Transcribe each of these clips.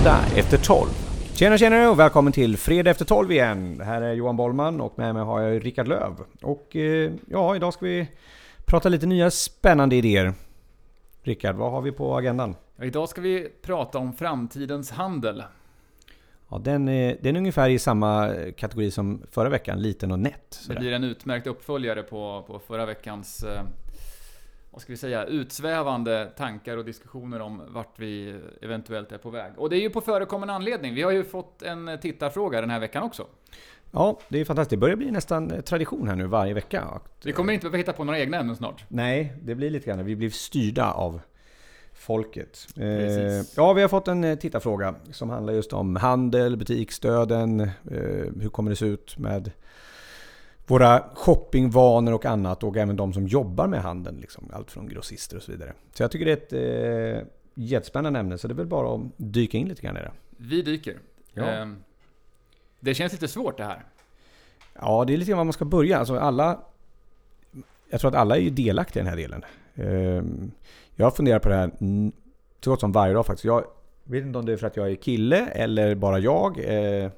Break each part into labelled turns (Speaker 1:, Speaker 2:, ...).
Speaker 1: Fredag efter 12. Tjena tjena och välkommen till Fredag efter 12 igen. Det här är Johan Bollman och med mig har jag Rickard Löv. Och eh, ja, idag ska vi prata lite nya spännande idéer. Rickard, vad har vi på agendan?
Speaker 2: Ja, idag ska vi prata om framtidens handel.
Speaker 1: Ja, den, är, den är ungefär i samma kategori som förra veckan, liten och nätt.
Speaker 2: Det blir en utmärkt uppföljare på, på förra veckans eh, vad ska vi säga, utsvävande tankar och diskussioner om vart vi eventuellt är på väg. Och det är ju på förekommande anledning. Vi har ju fått en tittarfråga den här veckan också.
Speaker 1: Ja, det är fantastiskt. Det börjar bli nästan tradition här nu varje vecka.
Speaker 2: Vi kommer inte behöva hitta på några egna ämnen snart.
Speaker 1: Nej, det blir lite grann. Vi blir styrda av folket. Precis. Ja, vi har fått en tittarfråga som handlar just om handel, butiksdöden. Eh, hur kommer det se ut med våra shoppingvanor och annat och även de som jobbar med handeln. Liksom, allt från grossister och så vidare. Så jag tycker det är ett eh, jättespännande ämne så det är väl bara att dyka in lite grann i det.
Speaker 2: Vi dyker. Ja. Eh, det känns lite svårt det här.
Speaker 1: Ja, det är lite grann var man ska börja. Alltså alla, jag tror att alla är ju delaktiga i den här delen. Eh, jag funderar på det här så gott som varje dag faktiskt. Jag vet inte om det är för att jag är kille eller bara jag. Eh,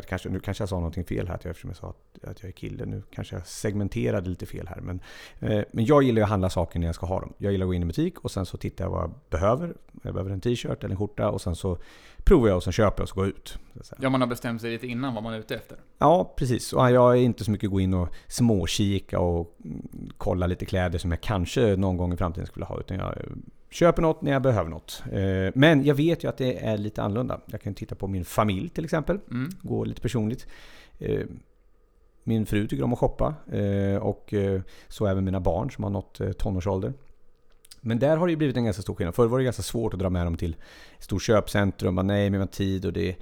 Speaker 1: att kanske, nu kanske jag sa någonting fel här, eftersom jag sa att, att jag är kille. Nu kanske jag segmenterade lite fel här. Men, eh, men jag gillar att handla saker när jag ska ha dem. Jag gillar att gå in i butik och sen så tittar jag vad jag behöver. Jag behöver en t-shirt eller en skjorta och sen så provar jag och sen köper jag och så går jag ut.
Speaker 2: Ja, man har bestämt sig lite innan vad man är ute efter.
Speaker 1: Ja, precis. Och jag är inte så mycket gå in och småkika och kolla lite kläder som jag kanske någon gång i framtiden skulle ha. Utan jag köper något när jag behöver något. Eh, men jag vet ju att det är lite annorlunda. Jag kan titta på min familj till exempel. Mm. Gå lite personligt. Eh, min fru tycker om att shoppa. Eh, och så även mina barn som har nått tonårsålder. Men där har det blivit en ganska stor skillnad. Förr var det ganska svårt att dra med dem till stort köpcentrum. Man, nej, men man tid och det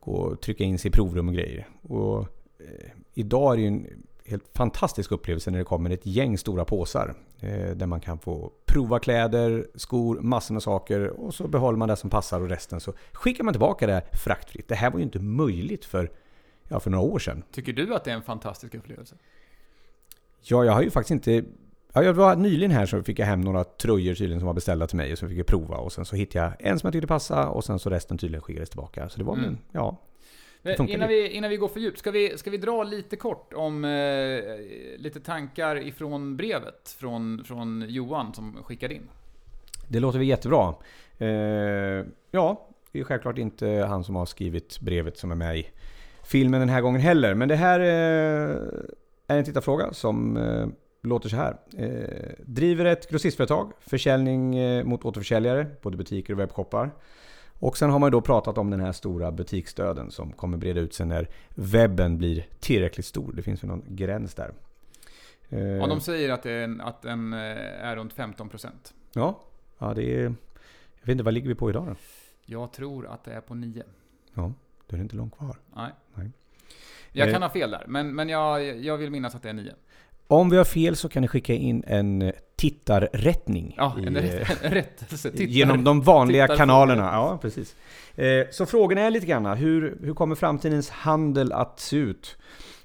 Speaker 1: går att trycka in sig i provrum och grejer. Och, idag är det ju en helt fantastisk upplevelse när det kommer ett gäng stora påsar. Eh, där man kan få prova kläder, skor, massor med saker och så behåller man det som passar och resten så skickar man tillbaka det fraktfritt. Det här var ju inte möjligt för, ja, för några år sedan.
Speaker 2: Tycker du att det är en fantastisk upplevelse?
Speaker 1: Ja, jag har ju faktiskt inte Ja, jag var nyligen här så fick jag hem några tröjor tydligen som var beställda till mig och så fick jag prova och sen så hittade jag en som jag tyckte passade och sen så resten tydligen skickades tillbaka. Så det var mm. en, ja,
Speaker 2: Innan vi, innan vi går för djupt, ska vi, ska vi dra lite kort om eh, lite tankar ifrån brevet från, från Johan som skickade in?
Speaker 1: Det låter väl jättebra. Eh, ja, det är självklart inte han som har skrivit brevet som är med i filmen den här gången heller. Men det här eh, är en tittarfråga som eh, låter så här. Eh, driver ett grossistföretag, försäljning mot återförsäljare, både butiker och webbshoppar. Och sen har man då pratat om den här stora butiksdöden som kommer breda ut sig när webben blir tillräckligt stor. Det finns ju någon gräns där.
Speaker 2: Ja, de säger att, är, att den eh, är runt 15%.
Speaker 1: Ja, ja det är... Jag vet inte, vad ligger vi på idag då?
Speaker 2: Jag tror att det är på 9.
Speaker 1: Ja, då är det inte långt kvar.
Speaker 2: Nej. Nej. Jag kan ha fel där, men, men jag, jag vill minnas att det är 9.
Speaker 1: Om vi har fel så kan ni skicka in en tittarrättning.
Speaker 2: Ja, en, i, en rättelse.
Speaker 1: Tittar, genom de vanliga kanalerna. Ja, precis. Eh, så frågan är lite grann, hur, hur kommer framtidens handel att se ut?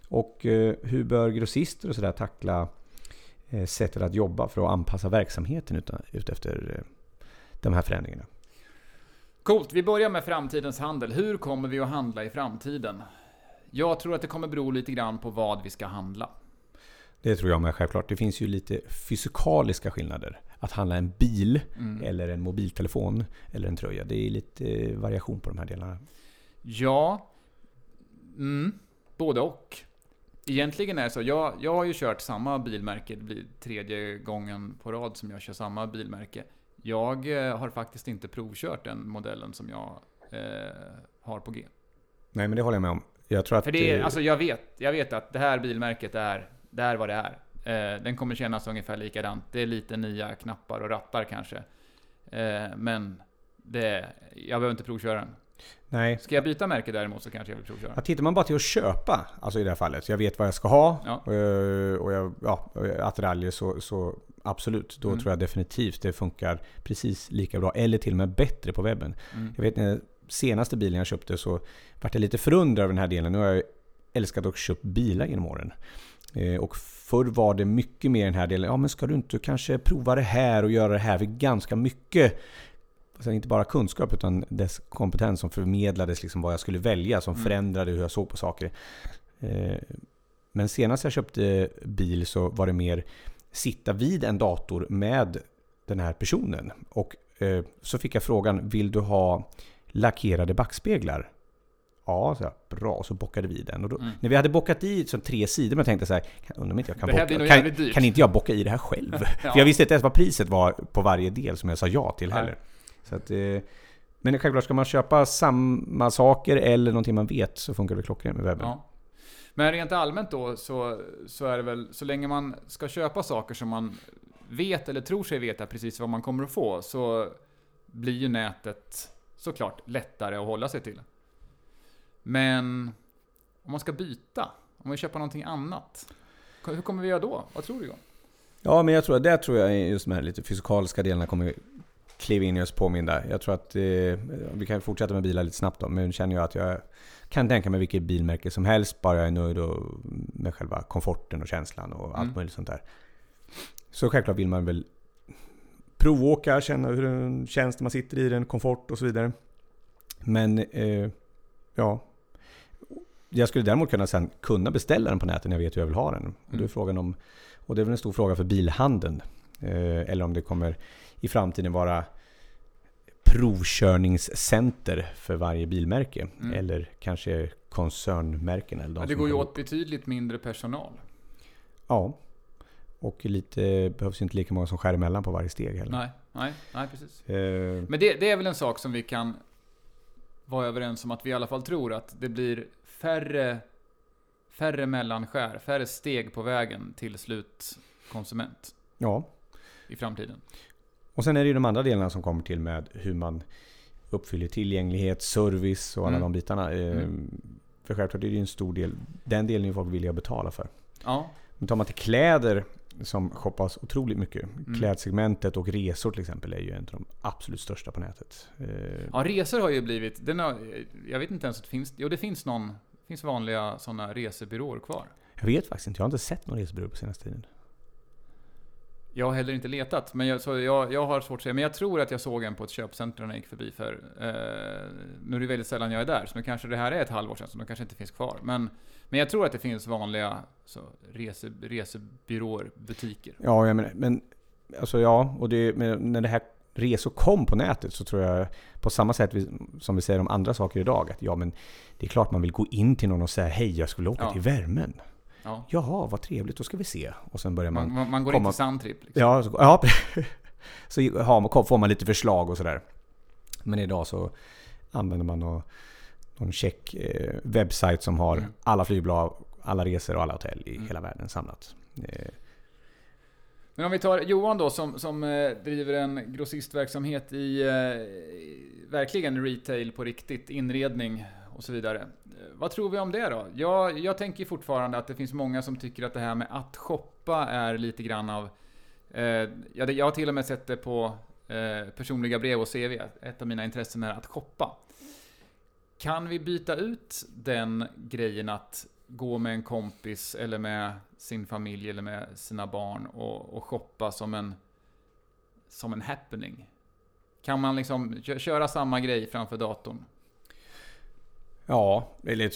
Speaker 1: Och eh, hur bör grossister och sådär tackla eh, sättet att jobba för att anpassa verksamheten utefter de här förändringarna?
Speaker 2: Coolt, vi börjar med framtidens handel. Hur kommer vi att handla i framtiden? Jag tror att det kommer bero lite grann på vad vi ska handla.
Speaker 1: Det tror jag med självklart. Det finns ju lite fysikaliska skillnader. Att handla en bil, mm. eller en mobiltelefon, eller en tröja. Det är lite variation på de här delarna.
Speaker 2: Ja, mm. både och. Egentligen är det så. Jag, jag har ju kört samma bilmärke. Det blir tredje gången på rad som jag kör samma bilmärke. Jag eh, har faktiskt inte provkört den modellen som jag eh, har på G.
Speaker 1: Nej, men det håller jag med om. Jag tror att...
Speaker 2: För det är, alltså jag vet, jag vet att det här bilmärket är det är vad det är. Eh, den kommer kännas ungefär likadant. Det är lite nya knappar och rattar kanske. Eh, men det, jag behöver inte provköra den.
Speaker 1: Nej.
Speaker 2: Ska jag byta märke däremot så kanske jag vill provköra.
Speaker 1: Ja, tittar man bara till att köpa, alltså i det här fallet, så jag vet vad jag ska ha ja. Eh, och jag, ja, attiraljer så, så absolut. Då mm. tror jag definitivt det funkar precis lika bra, eller till och med bättre på webben. Mm. Jag vet när senaste bilen jag köpte så vart jag lite förundrad över den här delen. Nu har jag älskat att köpa bilar genom åren. Eh, och förr var det mycket mer den här delen, ja men ska du inte kanske prova det här och göra det här? För ganska mycket alltså inte bara kunskap utan dess kompetens som förmedlades liksom vad jag skulle välja, som
Speaker 2: Mm.
Speaker 1: förändrade hur jag såg på saker. Eh, Men senast jag köpte bil så var det mer sitta vid en dator med den här personen. Och eh, så fick jag frågan, vill du ha lackerade backspeglar? Ja, så jag, bra. Och så bockade vi den. Och då,
Speaker 2: Mm.
Speaker 1: När vi hade bockat i som tre sidor, men jag tänkte så här, undrar om inte jag kan
Speaker 2: här
Speaker 1: bocka. Kan, kan inte jag bocka i det här själv?
Speaker 2: Ja.
Speaker 1: För jag visste inte ens vad priset var på varje del som jag sa ja till
Speaker 2: Nej.
Speaker 1: heller. Så att, eh, men självklart, ska man köpa samma saker eller någonting man vet så funkar det klockrent med webben.
Speaker 2: Ja. Men rent allmänt då så, så är det väl, så länge man ska köpa saker som man vet eller tror sig veta precis vad man kommer att få så blir ju nätet såklart lättare att hålla sig till. Men om man ska byta, om man vill köpa någonting annat. Hur kommer vi göra då? Vad tror du Johan?
Speaker 1: Ja, men jag tror att det tror jag just de här lite fysikaliska delarna kommer kliva in i oss påminda. Jag tror att eh, vi kan fortsätta med bilar lite snabbt då, men känner jag att jag kan tänka mig vilket bilmärke som helst, bara jag är nöjd med själva komforten och känslan och allt
Speaker 2: Mm.
Speaker 1: möjligt sånt där. Så självklart vill man väl provåka, känna hur den känns när man sitter i den, komfort och så vidare. Men eh, ja, jag skulle däremot kunna sen kunna beställa den på nätet när jag vet hur jag vill ha den. Och då är
Speaker 2: Mm.
Speaker 1: frågan om, och det är väl en stor fråga för bilhandeln, eh, eller om det kommer i framtiden vara provkörningscenter för varje bilmärke.
Speaker 2: Mm.
Speaker 1: Eller kanske koncernmärken. Eller de
Speaker 2: det går ju åt betydligt mindre personal.
Speaker 1: Ja. Och lite, behövs inte lika många som skär emellan på varje steg heller.
Speaker 2: Nej, nej, nej precis.
Speaker 1: Eh,
Speaker 2: Men det, det är väl en sak som vi kan vara överens om att vi i alla fall tror att det blir färre, färre mellanskär, färre steg på vägen till slutkonsument
Speaker 1: ja.
Speaker 2: i framtiden.
Speaker 1: Och sen är det ju de andra delarna som kommer till med hur man uppfyller tillgänglighet, service och alla
Speaker 2: Mm.
Speaker 1: de bitarna. Eh,
Speaker 2: Mm.
Speaker 1: För självklart är det ju en stor del, den delen är folk villiga att betala för.
Speaker 2: Ja,
Speaker 1: Men tar man till kläder som shoppas otroligt mycket.
Speaker 2: Mm.
Speaker 1: Klädsegmentet och resor till exempel är ju en av de absolut största på nätet. Eh,
Speaker 2: ja resor har ju blivit, den har, jag vet inte ens att det finns, jo det finns någon, finns vanliga sådana resebyråer kvar.
Speaker 1: Jag vet faktiskt inte, jag har inte sett någon resebyrå på senaste tiden.
Speaker 2: Jag har heller inte letat, men jag, så jag, jag har svårt att säga. Men jag tror att jag såg en på ett köpcenter när jag gick förbi för... Eh, nu är det väldigt sällan jag är där, så nu kanske det här är ett halvår sedan, så de kanske inte finns kvar. Men, men jag tror att det finns vanliga så, rese, resebyråer, butiker.
Speaker 1: Ja, jag menar, men alltså ja, och det, när det här resor kom på nätet så tror jag på samma sätt som vi säger om andra saker idag att ja men det är klart man vill gå in till någon och säga hej jag skulle åka
Speaker 2: Ja.
Speaker 1: till värmen.
Speaker 2: Ja.
Speaker 1: Jaha, vad trevligt, då ska vi se. Och sen börjar man...
Speaker 2: Man, man, går
Speaker 1: komma-
Speaker 2: in till Sandtrip. Liksom.
Speaker 1: Ja, så, ja så man, får man lite förslag och sådär. Men idag så använder man någon, någon check eh, webbsajt som har
Speaker 2: Mm.
Speaker 1: alla flygbolag, alla resor och alla hotell i
Speaker 2: Mm.
Speaker 1: hela världen samlat. Eh,
Speaker 2: Men om vi tar Johan då som, som eh, driver en grossistverksamhet i eh, verkligen retail på riktigt, inredning och så vidare. Eh, Vad tror vi om det då? Jag, jag tänker fortfarande att det finns många som tycker att det här med att shoppa är lite grann av... Eh, ja, det- jag har till och med sett det på eh, personliga brev och CV. Ett av mina intressen är att shoppa. Kan vi byta ut den grejen att gå med en kompis eller med sin familj eller med sina barn och, och shoppa som en, som en happening? Kan man liksom kö- köra samma grej framför datorn?
Speaker 1: Ja, eller,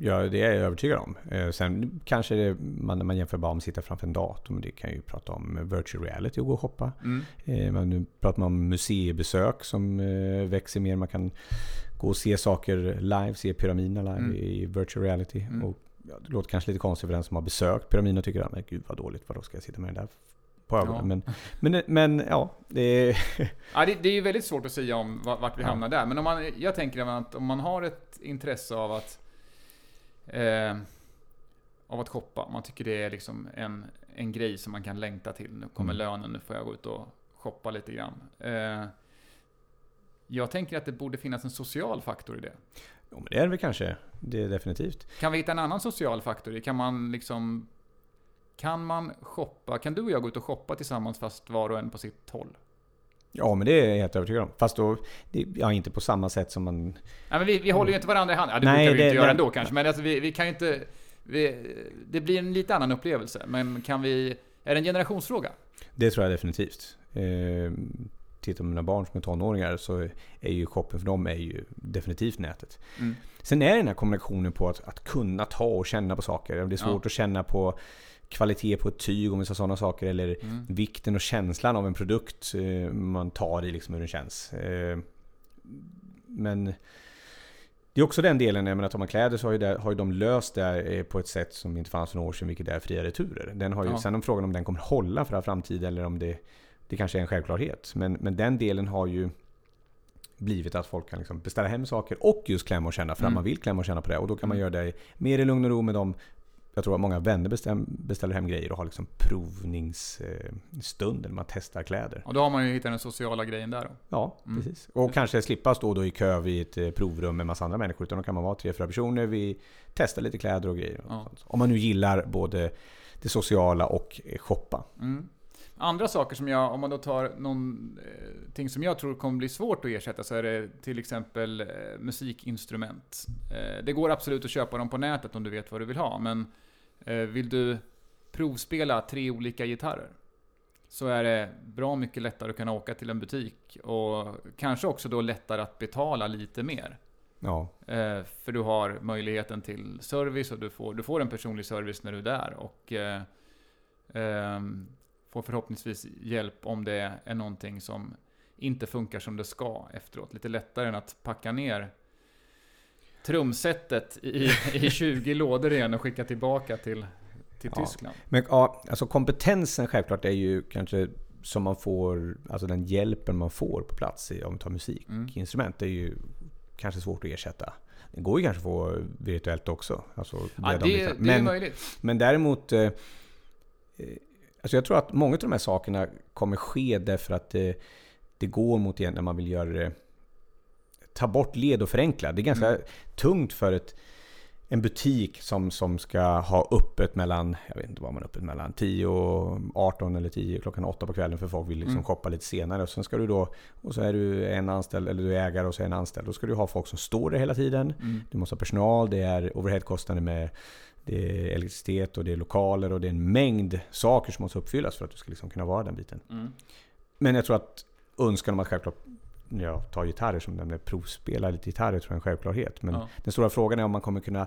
Speaker 1: ja, det är jag övertygad om. Eh, Sen kanske det, man, när man jämför bara med att sitta framför en dator, men det kan ju prata om virtual reality och gå och shoppa.
Speaker 2: Mm.
Speaker 1: Eh, Men nu pratar man om museibesök som eh, växer mer. Man kan gå och se saker live, se pyramiderna live
Speaker 2: Mm.
Speaker 1: i virtual reality.
Speaker 2: Mm.
Speaker 1: Och, ja, det låter kanske lite konstigt för den som har besökt pyramiden och tycker att gud vad dåligt, vadå ska jag sitta med den där på ögonen?
Speaker 2: Ja.
Speaker 1: Men, men, men ja, det är...
Speaker 2: Ja, det, det är ju väldigt svårt att säga om va- vart vi
Speaker 1: Ja.
Speaker 2: hamnar där. Men om man, jag tänker att om man har ett intresse av att eh, av att shoppa. Man tycker det är liksom en, en grej som man kan längta till. Nu kommer
Speaker 1: Mm.
Speaker 2: lönen, nu får jag gå ut och shoppa lite grann. Eh, jag tänker att det borde finnas en social faktor i det.
Speaker 1: Jo, men det är det kanske. Det är definitivt.
Speaker 2: Kan vi hitta en annan social faktor? i? Kan man liksom... Kan man shoppa? Kan du och jag gå ut och shoppa tillsammans fast var och en på sitt håll?
Speaker 1: Ja, men det är jag helt övertygad om. Fast då, det, ja, inte på samma sätt som man...
Speaker 2: Nej, men vi, vi håller ju inte varandra i hand. Ja, det
Speaker 1: Nej,
Speaker 2: brukar vi
Speaker 1: det-
Speaker 2: inte göra
Speaker 1: det-
Speaker 2: ändå kanske. Men alltså, vi, vi kan ju inte... Vi, det blir en lite annan upplevelse. Men kan vi... Är det en generationsfråga?
Speaker 1: Det tror jag definitivt. Eh, tittar på mina barn som är tonåringar så är ju shoppen för dem är ju definitivt nätet.
Speaker 2: Mm.
Speaker 1: Sen är det den här kombinationen på att, att kunna ta och känna på saker. Det är svårt
Speaker 2: Ja.
Speaker 1: att känna på kvalitet på ett tyg om vi sådana saker. Eller
Speaker 2: Mm.
Speaker 1: vikten och känslan av en produkt eh, man tar i, liksom hur den känns. Eh, Men det är också den delen, jag menar tar man kläder så har ju, det, har ju de löst det eh, på ett sätt som inte fanns för några år sedan, vilket är fria returer. Den har ju,
Speaker 2: Ja.
Speaker 1: Sen om frågan om den kommer hålla för all framtid eller om det, det kanske är en självklarhet. Men, men den delen har ju blivit att folk kan liksom beställa hem saker och just klämma och känna för att
Speaker 2: Mm.
Speaker 1: man vill klämma och känna på det. Och då kan man
Speaker 2: Mm.
Speaker 1: göra det mer i lugn och ro med dem. Jag tror att många vänner bestäm, beställer hem grejer och har liksom provningsstund, eller man testar kläder.
Speaker 2: Och då har man ju hittat den sociala grejen där då.
Speaker 1: Ja,
Speaker 2: Mm.
Speaker 1: precis. Och kanske slippa stå då i kö vid ett eh, provrum med massa andra människor. Utan då kan man vara tre, fyra personer. Vi testar lite kläder och grejer. Och
Speaker 2: Ja.
Speaker 1: Om man nu gillar både det sociala och eh, shoppa.
Speaker 2: Mm. Andra saker som jag, om man då tar någonting som jag tror kommer bli svårt att ersätta, så är det till exempel eh, musikinstrument. Eh, det går absolut att köpa dem på nätet om du vet vad du vill ha, men eh, vill du provspela tre olika gitarrer, så är det bra mycket lättare att kunna åka till en butik och kanske också då lättare att betala lite mer.
Speaker 1: Ja,
Speaker 2: Eh, för du har möjligheten till service och du får, du får en personlig service när du är där. Och eh, ehm, får förhoppningsvis hjälp om det är någonting som inte funkar som det ska efteråt. Lite lättare än att packa ner trumsetet i, i 20 lådor igen och skicka tillbaka till, till
Speaker 1: Ja.
Speaker 2: Tyskland.
Speaker 1: Men ja, alltså kompetensen självklart är ju kanske som man får, alltså den hjälpen man får på plats i, om vi tar musikinstrument,
Speaker 2: Mm.
Speaker 1: är ju kanske svårt att ersätta. Det går ju kanske att få virtuellt också. Alltså,
Speaker 2: Ja,
Speaker 1: de
Speaker 2: det, det är
Speaker 1: men,
Speaker 2: möjligt.
Speaker 1: men däremot, eh, eh, alltså jag tror att många av de här sakerna kommer ske därför att det, det går mot igen när man vill göra det, ta bort led och förenkla. Det är ganska
Speaker 2: Mm.
Speaker 1: tungt för ett, en butik som, som ska ha öppet mellan, jag vet inte vad man öppet mellan 10 och 18 eller 10 klockan 8 på kvällen för folk vill liksom
Speaker 2: Mm.
Speaker 1: shoppa lite senare. Och sen ska du då, och så är du en anställd, eller du är ägare och så är en anställd. Då ska du ha folk som står där hela tiden.
Speaker 2: Mm.
Speaker 1: Du måste ha personal, det är overheadkostnader med det är elektricitet och det är lokaler och det är en mängd saker som måste uppfyllas för att du ska liksom kunna vara den biten.
Speaker 2: Mm.
Speaker 1: Men jag tror att önskan om att självklart ja, ta gitarrer som den med provspela lite gitarrer tror jag är en självklarhet. Men
Speaker 2: Ja.
Speaker 1: den stora frågan är om man kommer kunna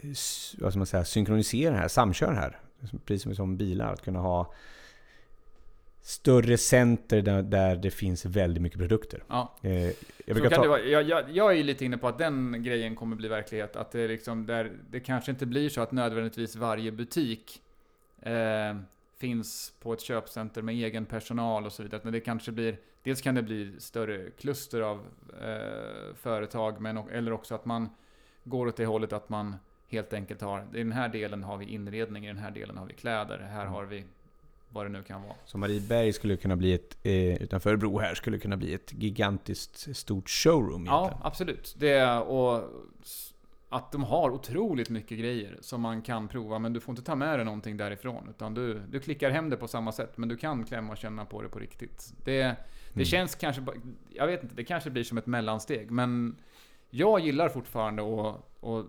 Speaker 1: s- vad man säga, synkronisera det här, samköra det här. Precis som, som bilar, att kunna ha större center där, där det finns väldigt mycket produkter.
Speaker 2: Ja.
Speaker 1: Eh, jag ta,
Speaker 2: vara, jag, jag, jag är ju lite inne på att den grejen kommer bli verklighet. Att det, liksom där, det kanske inte blir så att nödvändigtvis varje butik eh, finns på ett köpcenter med egen personal och så vidare. Men det kanske blir, dels kan det bli större kluster av eh, företag, men, eller också att man går åt det hållet att man helt enkelt har, i den här delen har vi inredning, i den här delen har vi kläder, här
Speaker 1: Mm.
Speaker 2: har vi vad det nu kan vara.
Speaker 1: Så Marieberg skulle kunna bli ett, eh, utanför Örebro här, skulle kunna bli ett gigantiskt stort showroom
Speaker 2: Ja,
Speaker 1: egentligen.
Speaker 2: absolut. Det och att de har otroligt mycket grejer som man kan prova, men du får inte ta med dig någonting därifrån. Utan du, du klickar hem det på samma sätt, men du kan klämma och känna på det på riktigt. Det, det
Speaker 1: Mm.
Speaker 2: känns kanske, jag vet inte, det kanske blir som ett mellansteg, men jag gillar fortfarande att, att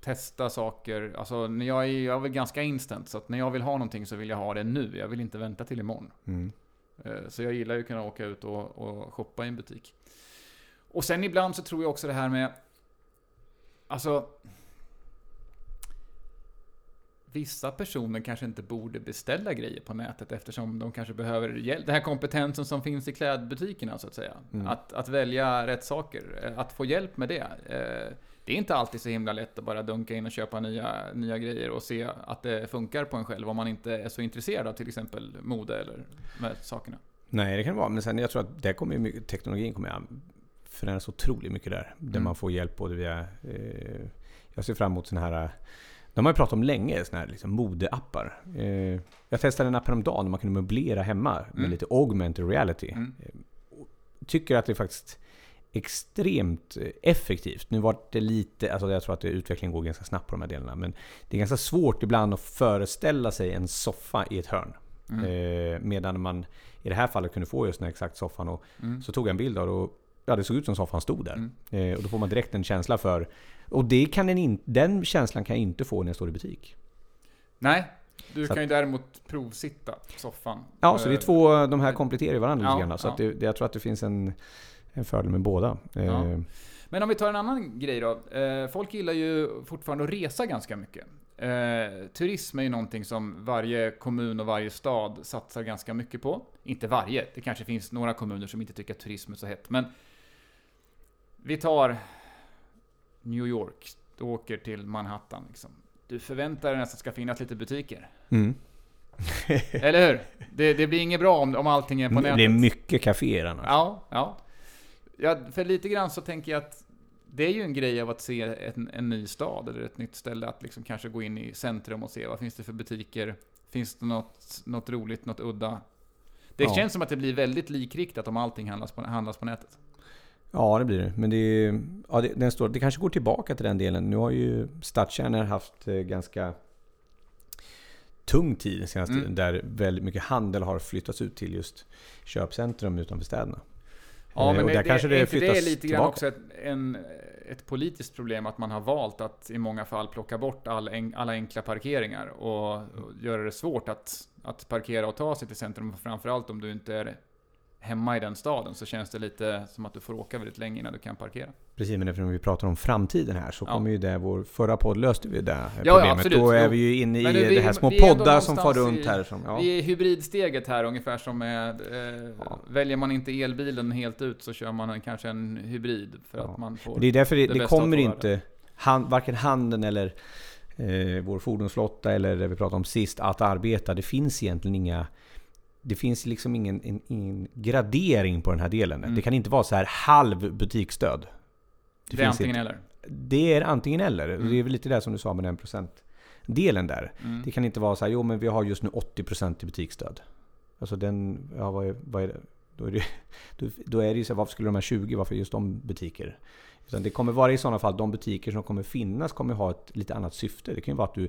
Speaker 2: testa saker. Alltså, när jag är, jag är väl ganska instant, så att när jag vill ha någonting så vill jag ha det nu. Jag vill inte vänta till imorgon.
Speaker 1: Mm.
Speaker 2: Eh, Så jag gillar ju att kunna åka ut och, och shoppa i en butik. Och sen ibland så tror jag också det här med... Alltså... Vissa personer kanske inte borde beställa grejer på nätet eftersom de kanske behöver hjälp. Den här kompetensen som finns i klädbutikerna så att säga.
Speaker 1: Mm.
Speaker 2: Att, att välja rätt saker. eh, Att få hjälp med det. Eh, Det är inte alltid så himla lätt att bara dunka in och köpa nya, nya grejer och se att det funkar på en själv om man inte är så intresserad av till exempel mode eller de här sakerna.
Speaker 1: Nej, det kan det vara. Men sen jag tror att det kommer mycket, teknologin kommer förändras otroligt mycket där. Där
Speaker 2: Mm.
Speaker 1: man får hjälp både via... Eh, jag ser fram emot såna här... De har ju pratat om länge, såna här liksom modeappar. Eh, jag testade en app häromdagen där man kunde möblera hemma med
Speaker 2: Mm.
Speaker 1: lite augmented reality.
Speaker 2: Mm.
Speaker 1: Tycker att det faktiskt extremt eh, effektivt. Nu var det lite, alltså jag tror att utvecklingen går ganska snabbt på de här delarna. Men det är ganska svårt ibland att föreställa sig en soffa i ett hörn.
Speaker 2: Mm.
Speaker 1: Eh, medan man i det här fallet kunde få just den här exakt soffan. Och
Speaker 2: Mm.
Speaker 1: så tog jag en bild av det och ja, det såg ut som soffan stod där.
Speaker 2: Mm.
Speaker 1: Eh, och då får man direkt en känsla för... Och det kan en in, den känslan kan jag inte få när jag står i butik.
Speaker 2: Nej, Du
Speaker 1: Så
Speaker 2: kan ju däremot provsitta soffan.
Speaker 1: Ja, så det är
Speaker 2: Eh,
Speaker 1: två, de här kompletterar ju varandra
Speaker 2: Ja,
Speaker 1: lite grann. Så
Speaker 2: ja.
Speaker 1: det- jag tror att det finns en, en fördel med båda.
Speaker 2: Ja.
Speaker 1: Eh,
Speaker 2: Men om vi tar en annan grej då. Eh, folk gillar ju fortfarande att resa ganska mycket. Eh, turism är ju någonting som varje kommun och varje stad satsar ganska mycket på. Inte varje, det kanske finns några kommuner som inte tycker att turism är så hett. Men vi tar New York. Du åker till Manhattan. Liksom. Du förväntar dig nästan att det ska finnas lite butiker.
Speaker 1: Mm.
Speaker 2: Eller hur? Det, det blir inget bra om, om allting är på nätet.
Speaker 1: Det är mycket kaféer annars.
Speaker 2: Ja, ja. Ja. För lite grann så tänker jag att det är ju en grej av att se en, en ny stad eller ett nytt ställe. Att liksom kanske gå in i centrum och se vad finns det för butiker. Finns det något, något roligt, något udda? Det
Speaker 1: Ja.
Speaker 2: känns som att det blir väldigt likriktat om allting handlas på, handlas på nätet.
Speaker 1: Ja, det blir det. Men det, är- ja, det, den står, det kanske går tillbaka till den delen. Nu har ju stadskärnor haft eh, ganska tung tid den senaste
Speaker 2: Mm.
Speaker 1: Där väldigt mycket handel har flyttats ut till just köpcentrum utanför städerna.
Speaker 2: Ja,
Speaker 1: Eh,
Speaker 2: men
Speaker 1: och
Speaker 2: det,
Speaker 1: där kanske
Speaker 2: det, är
Speaker 1: det
Speaker 2: inte det
Speaker 1: flyttas
Speaker 2: lite grann
Speaker 1: tillbaka.
Speaker 2: också ett, en, ett politiskt problem att man har valt att i många fall plocka bort all en, alla enkla parkeringar och, och göra det svårt att, att parkera och ta sig till centrum. Framförallt om du inte är hemma i den staden så känns det lite som att du får åka väldigt länge innan du kan parkera.
Speaker 1: Precis, men eftersom vi pratar om framtiden här så
Speaker 2: Ja.
Speaker 1: kommer ju det, vår förra podd löste vi det
Speaker 2: ja,
Speaker 1: problemet.
Speaker 2: absolut.
Speaker 1: Då är vi ju inne i
Speaker 2: Men nu, vi-
Speaker 1: det här små poddar som far runt
Speaker 2: i-
Speaker 1: här. Som, ja.
Speaker 2: Vi är i hybridsteget här ungefär som med... Eh,
Speaker 1: Ja.
Speaker 2: Väljer man inte elbilen helt ut så kör man en, kanske en hybrid för
Speaker 1: Ja.
Speaker 2: att man får...
Speaker 1: Det är därför det,
Speaker 2: det
Speaker 1: det, kommer inte, han, varken handeln eller eh, vår fordonsflotta eller det vi pratade om sist, att arbeta. Det finns egentligen inga det finns liksom ingen, en, ingen gradering på den här delen.
Speaker 2: Mm.
Speaker 1: Det kan inte vara så här halv butiksstöd.
Speaker 2: det är
Speaker 1: finns
Speaker 2: antingen
Speaker 1: inte.
Speaker 2: eller.
Speaker 1: Det är antingen eller.
Speaker 2: Mm.
Speaker 1: Det är väl lite det som du sa med den procentdelen där.
Speaker 2: Mm.
Speaker 1: Det kan inte vara så här, jo men vi har just nu 80% i butiksstöd. Alltså den, ja vad är, vad är det? Då är det, då är det ju så här, varför skulle de här 20, varför just de butiker? Utan det kommer vara i sådana fall, de butiker som kommer finnas kommer ha ett lite annat syfte. Det kan ju vara att du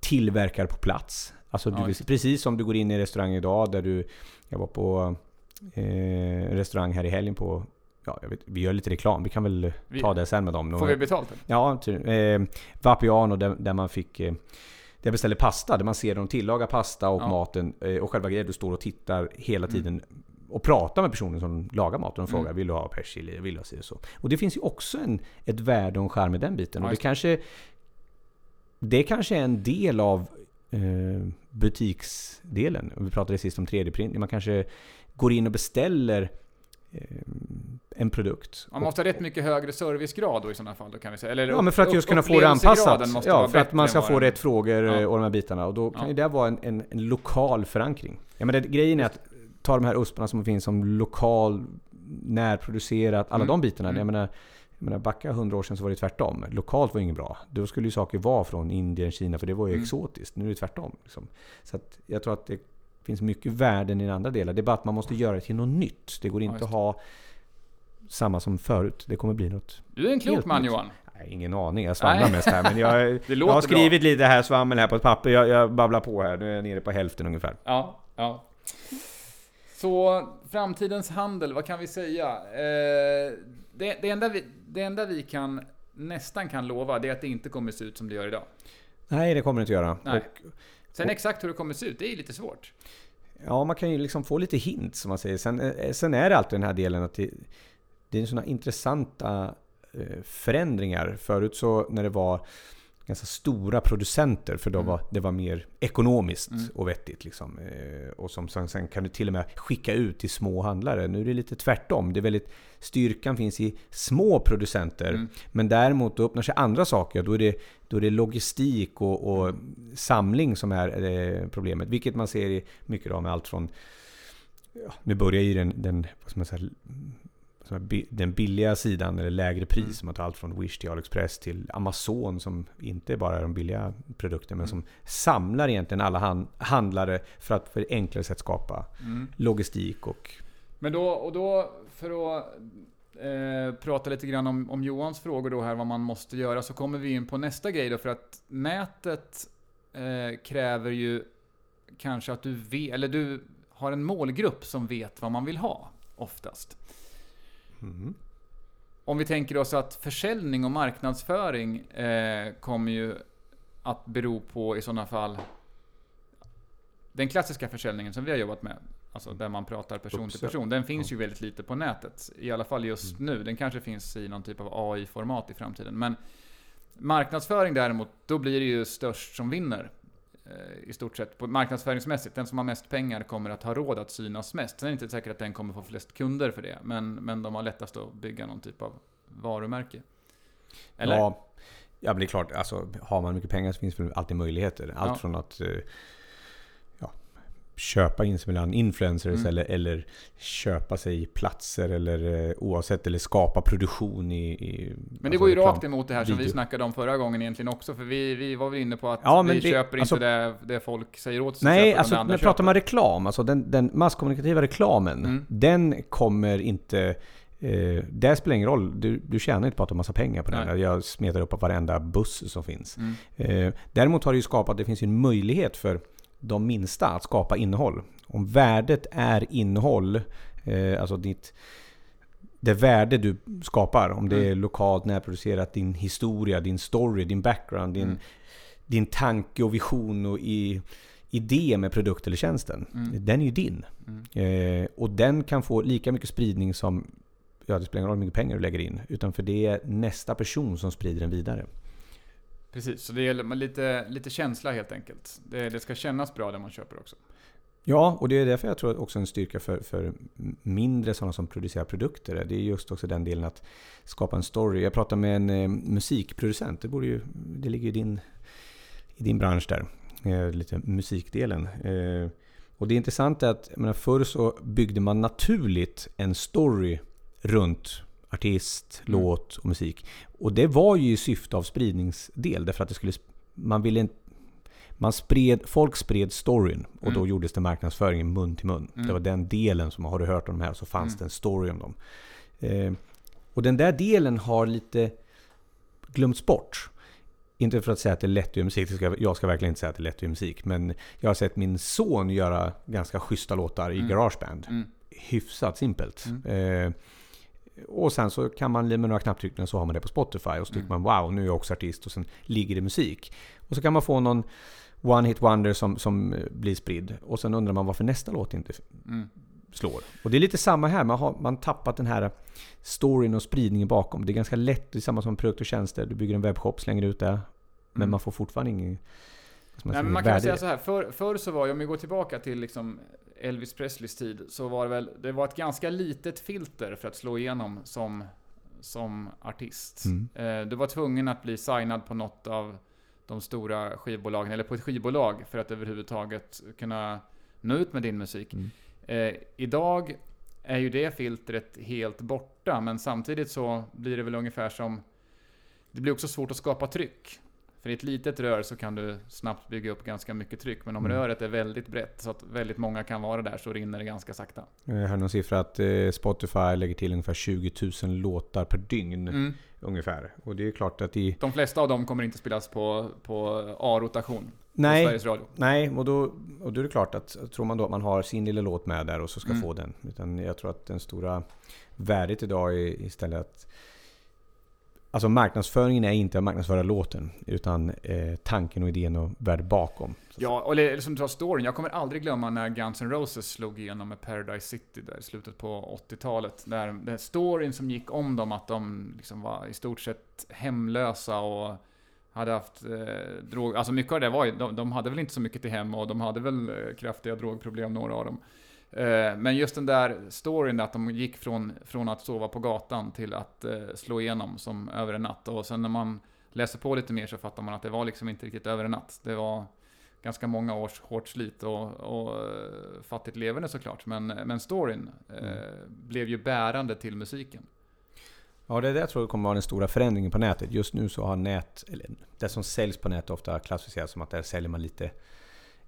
Speaker 1: tillverkar på plats. Alltså du, precis som du går in i restaurang idag där du, jag var på eh, restaurang här i helgen på, ja jag vet, vi gör lite reklam, vi kan väl
Speaker 2: Vi-
Speaker 1: ta det sen med dem.
Speaker 2: Får vi betalt?
Speaker 1: Ja, till, eh, Vapiano där, där man fick... Eh, där jag beställde pasta, där man ser dem tillaga pasta och
Speaker 2: Ja.
Speaker 1: maten. Eh, och själva grejen, du står och tittar hela
Speaker 2: Mm.
Speaker 1: tiden och pratar med personen som lagar maten och
Speaker 2: Mm.
Speaker 1: frågar Vill du ha persilja? Vill du ha si och så? Och det finns ju också en, ett värde och en charm i den biten.
Speaker 2: Ja,
Speaker 1: och det. kanske... Det kanske är en del av eh, butiksdelen. Vi pratade sist om 3D-print. Man kanske går in och beställer eh, en produkt.
Speaker 2: Man måste ha rätt mycket högre servicegrad då i sådana fall, då kan vi säga. Eller
Speaker 1: Ja, men för att just kunna få det anpassat. Ja, för att man ska få rätt frågor
Speaker 2: Ja.
Speaker 1: eh, och de här bitarna. Och då kan
Speaker 2: Ja.
Speaker 1: ju det vara en, en, en lokal förankring. Ja, men det, grejen är att ta de här usparna som finns som lokal, närproducerat, alla
Speaker 2: Mm.
Speaker 1: de bitarna.
Speaker 2: Mm.
Speaker 1: Jag menar, jag menar, backa hundra år sedan så var det tvärtom. Lokalt var inget bra. Då skulle ju saker vara från Indien, Kina, för det var ju
Speaker 2: Mm.
Speaker 1: exotiskt. Nu är det tvärtom. Liksom. Så jag tror att det finns mycket värden i den andra delen. Det är bara att man måste göra det till något nytt. Det går
Speaker 2: Ja,
Speaker 1: inte
Speaker 2: just
Speaker 1: att ha samma som förut. Det kommer bli något
Speaker 2: Du är en klok man
Speaker 1: nytt.
Speaker 2: Johan.
Speaker 1: Nej, ingen aning, jag svamlar
Speaker 2: Nej.
Speaker 1: mest här. Men jag, jag har skrivit lite här svammel här på ett papper. Jag, jag babblar på här. Nu är jag nere på hälften ungefär.
Speaker 2: bra. Ja, ja. Så, framtidens handel, vad kan vi säga? Eh, det, det, enda vi, det enda vi kan nästan kan lova, det är att det inte kommer se ut som det gör idag.
Speaker 1: Nej, det kommer det inte göra.
Speaker 2: Nej.
Speaker 1: Och,
Speaker 2: Sen
Speaker 1: Och-
Speaker 2: exakt hur det kommer se ut, det är ju lite svårt.
Speaker 1: ja, man kan ju liksom få lite hint som man säger. Sen, eh, sen är det alltid den här delen att det, det är sådana intressanta eh, förändringar. Förut så när det var ganska stora producenter för då
Speaker 2: Mm.
Speaker 1: var det var mer ekonomiskt
Speaker 2: Mm.
Speaker 1: och vettigt. Liksom. Eh, Och som sen, sen kan du till och med skicka ut till små handlare. Nu är det lite tvärtom. Det är väldigt, styrkan finns i små producenter.
Speaker 2: Mm.
Speaker 1: Men däremot då öppnar sig andra saker. Då är det, då är det logistik och, och samling som är eh, problemet. Vilket man ser i mycket av med allt från... Ja, nu börjar ju den, den, vad ska man säga, den billiga sidan, eller lägre pris.
Speaker 2: Mm.
Speaker 1: Som man tar allt från Wish till AliExpress till Amazon som inte bara är de billiga produkterna men
Speaker 2: Mm.
Speaker 1: som samlar egentligen alla han, handlare för att på ett enklare sätt skapa
Speaker 2: Mm.
Speaker 1: logistik och...
Speaker 2: Men då, och då, för att eh, prata lite grann om, om Johans frågor då här, vad man måste göra, så kommer vi in på nästa grej då, för att nätet eh, kräver ju kanske att du vet, eller du har en målgrupp som vet vad man vill ha, oftast.
Speaker 1: Mm.
Speaker 2: Om vi tänker oss att försäljning och marknadsföring eh, kommer ju att bero på i sådana fall den klassiska försäljningen som vi har jobbat med, alltså där man pratar person till
Speaker 1: Uppsök.
Speaker 2: person, den finns ju väldigt lite på nätet. I alla fall just nu. Den kanske finns i någon typ av AI-format i framtiden. Men marknadsföring däremot, då blir det ju störst som vinner. Eh, I stort sett, på marknadsföringsmässigt. Den som har mest pengar kommer att ha råd att synas mest. Sen är det inte säkert att den kommer få flest kunder för det. Men, men de har lättast att bygga någon typ av varumärke. Eller?
Speaker 1: Ja, ja, men det är klart. Alltså, har man mycket pengar så finns det alltid möjligheter. Allt
Speaker 2: Ja.
Speaker 1: från att eh, köpa in sig mellan influencers
Speaker 2: Mm.
Speaker 1: eller, eller köpa sig platser eller eh, oavsett eller skapa produktion i... i
Speaker 2: Men det
Speaker 1: alltså
Speaker 2: går ju rakt emot det här som vi
Speaker 1: video.
Speaker 2: snackade om förra gången egentligen också. För vi, vi var väl inne på att
Speaker 1: Ja, men
Speaker 2: vi
Speaker 1: det-
Speaker 2: köper
Speaker 1: alltså-
Speaker 2: inte det, det folk säger åt oss
Speaker 1: Nej, alltså när
Speaker 2: andra
Speaker 1: pratar man reklam, alltså den, den masskommunikativa reklamen,
Speaker 2: Mm.
Speaker 1: den kommer inte... Eh, det spelar ingen roll, du, du tjänar inte på att ha massa pengar på den.
Speaker 2: Nej.
Speaker 1: Jag smetar upp på varenda buss som finns.
Speaker 2: Mm.
Speaker 1: Eh, däremot har det ju skapat, det finns ju en möjlighet för de minsta att skapa innehåll. Om värdet är innehåll, eh, alltså ditt, det värde du skapar, om det
Speaker 2: Mm.
Speaker 1: är lokalt, närproducerat, din historia, din story, din background, din,
Speaker 2: Mm.
Speaker 1: din tanke och vision och i, idé med produkt eller tjänsten.
Speaker 2: Mm.
Speaker 1: Den är ju din.
Speaker 2: Mm.
Speaker 1: Eh, och den kan få lika mycket spridning som, ja det spelar ingen roll hur mycket pengar du lägger in, utan för det är nästa person som sprider den vidare.
Speaker 2: Precis, så det gäller med lite, lite känsla helt enkelt. Det, det ska kännas bra det man köper också.
Speaker 1: Ja, och det är därför jag tror att också en styrka för, för mindre sådana som producerar produkter. Det är just också den delen att skapa en story. Jag pratade med en eh, musikproducent. Det, borde ju, det ligger ju i din, i din bransch där. Eh, lite musikdelen. Eh, och det intressanta är att jag menar, förr så byggde man naturligt en story runt artist,
Speaker 2: Mm.
Speaker 1: låt och musik. Och det var ju i syfte av spridningsdel. Därför att det skulle, man ville inte man spred, folk spred storyn och
Speaker 2: Mm.
Speaker 1: då gjordes det marknadsföring mun till mun.
Speaker 2: Mm.
Speaker 1: Det var den delen som, har du hört om de här så fanns
Speaker 2: Mm.
Speaker 1: det en story om dem. Eh, och den där delen har lite glömts bort. Inte för att säga att det är lätt göra musik, ska, jag ska verkligen inte säga att det är lätt göra musik. Men jag har sett min son göra ganska schyssta låtar i
Speaker 2: Mm.
Speaker 1: Garageband.
Speaker 2: Mm.
Speaker 1: Hyfsat simpelt.
Speaker 2: Mm.
Speaker 1: Eh, och sen så kan man med några knapptryckningar så har man det på Spotify och så tycker
Speaker 2: Mm.
Speaker 1: man wow, nu är jag också artist och sen ligger det musik. Och så kan man få någon One Hit Wonder som, som eh, blir spridd. Och sen undrar man varför nästa låt inte
Speaker 2: Mm.
Speaker 1: slår. Och det är lite samma här, man har man tappat den här storyn och spridningen bakom. Det är ganska lätt, det är samma som produkt och tjänster. Du bygger en webbshop, slänger ut det. Men
Speaker 2: Mm.
Speaker 1: man får fortfarande ingen...
Speaker 2: Nej, men man kan säga så här, för, förr så var, om vi går tillbaka till liksom Elvis Presleys tid, så var det väl, det var ett ganska litet filter för att slå igenom som, som artist.
Speaker 1: Mm.
Speaker 2: Eh, Du var tvungen att bli signad på något av de stora skivbolagen, eller på ett skivbolag, för att överhuvudtaget kunna nå ut med din musik.
Speaker 1: Mm.
Speaker 2: Eh, idag är ju det filtret helt borta, men samtidigt så blir det väl ungefär som... Det blir också svårt att skapa tryck. För i ett litet rör så kan du snabbt bygga upp ganska mycket tryck, men om
Speaker 1: Mm.
Speaker 2: röret är väldigt brett så att väldigt många kan vara där så rinner det ganska sakta.
Speaker 1: Jag hörde någon siffra att eh, Spotify lägger till ungefär 20 000 låtar per dygn.
Speaker 2: Mm.
Speaker 1: Ungefär. Och det är klart att i...
Speaker 2: De flesta av dem kommer inte spelas på, på A-rotation
Speaker 1: Nej. Nej, och då, och då är det klart att tror man då att man har sin lilla låt med där och så ska
Speaker 2: Mm.
Speaker 1: få den. Utan jag tror att den stora värdet idag är istället att Alltså marknadsföringen är inte att marknadsföra låten utan eh, tanken och idén och värdet bakom.
Speaker 2: Ja, och det, som du sa storyn. Jag kommer aldrig glömma när Guns N' Roses slog igenom med Paradise City där i slutet på 80-talet. Där den storyn som gick om dem, att de liksom var i stort sett hemlösa och hade haft eh, drog... Alltså mycket av det var ju, de, de hade väl inte så mycket till hem och de hade väl eh, kraftiga drogproblem, några av dem. Eh, men just den där storyn, att de gick från, från att sova på gatan till att eh, slå igenom som över en natt. Och sen när man läser på lite mer så fattar man att det var liksom inte riktigt över en natt. Det var ganska många års hårt slit och, och eh, fattigt leverne såklart. Men, men storyn
Speaker 1: Mm.
Speaker 2: blev ju bärande till musiken.
Speaker 1: Ja, det är det jag tror kommer vara den stora förändringen på nätet. Just nu så har nät, eller det som säljs på nätet ofta klassificeras som att där säljer man lite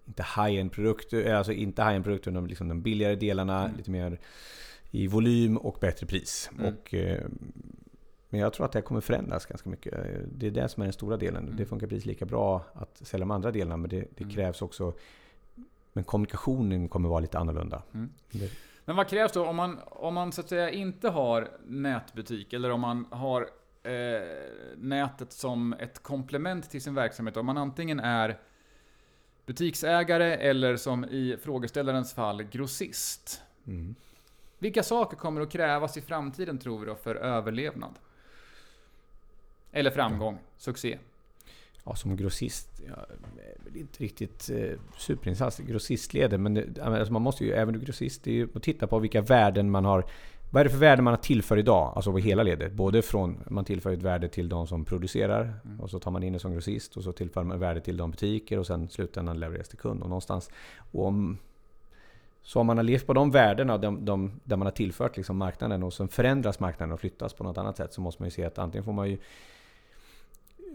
Speaker 1: inte high-end produkter, alltså inte high-end produkter, utan liksom de billigare delarna,
Speaker 2: Mm.
Speaker 1: lite mer i volym och bättre pris.
Speaker 2: Mm.
Speaker 1: Och, eh, men jag tror att det kommer förändras ganska mycket. Det är det som är den stora delen.
Speaker 2: Mm.
Speaker 1: Det funkar precis lika bra att sälja de andra delarna, men det, det
Speaker 2: Mm.
Speaker 1: krävs också men kommunikationen kommer vara lite annorlunda.
Speaker 2: Mm.
Speaker 1: Det,
Speaker 2: Men vad krävs då om man, om man så att säga inte har nätbutik eller om man har eh, nätet som ett komplement till sin verksamhet? Om man antingen är butiksägare eller som i frågeställarens fall grossist.
Speaker 1: Mm.
Speaker 2: Vilka saker kommer att krävas i framtiden tror vi då för överlevnad? Eller framgång, succé.
Speaker 1: Ja, som grossist. Jag är inte riktigt eh, superinsatt i grossistleden. Men det, alltså man måste ju, även grossist, det är ju att titta på vilka värden man har. Vad är det för värden man har tillför idag? Alltså på hela ledet. Både från, man tillför ett värde till de som producerar.
Speaker 2: Mm.
Speaker 1: Och så tar man in det som grossist. Och så tillför man värde till de butiker. Och sen slutändan levereras till kund. Och någonstans. Och om, så om man har levt på de värdena, de, de, där man har tillfört liksom marknaden. Och sen förändras marknaden och flyttas på något annat sätt. Så måste man ju se att antingen får man ju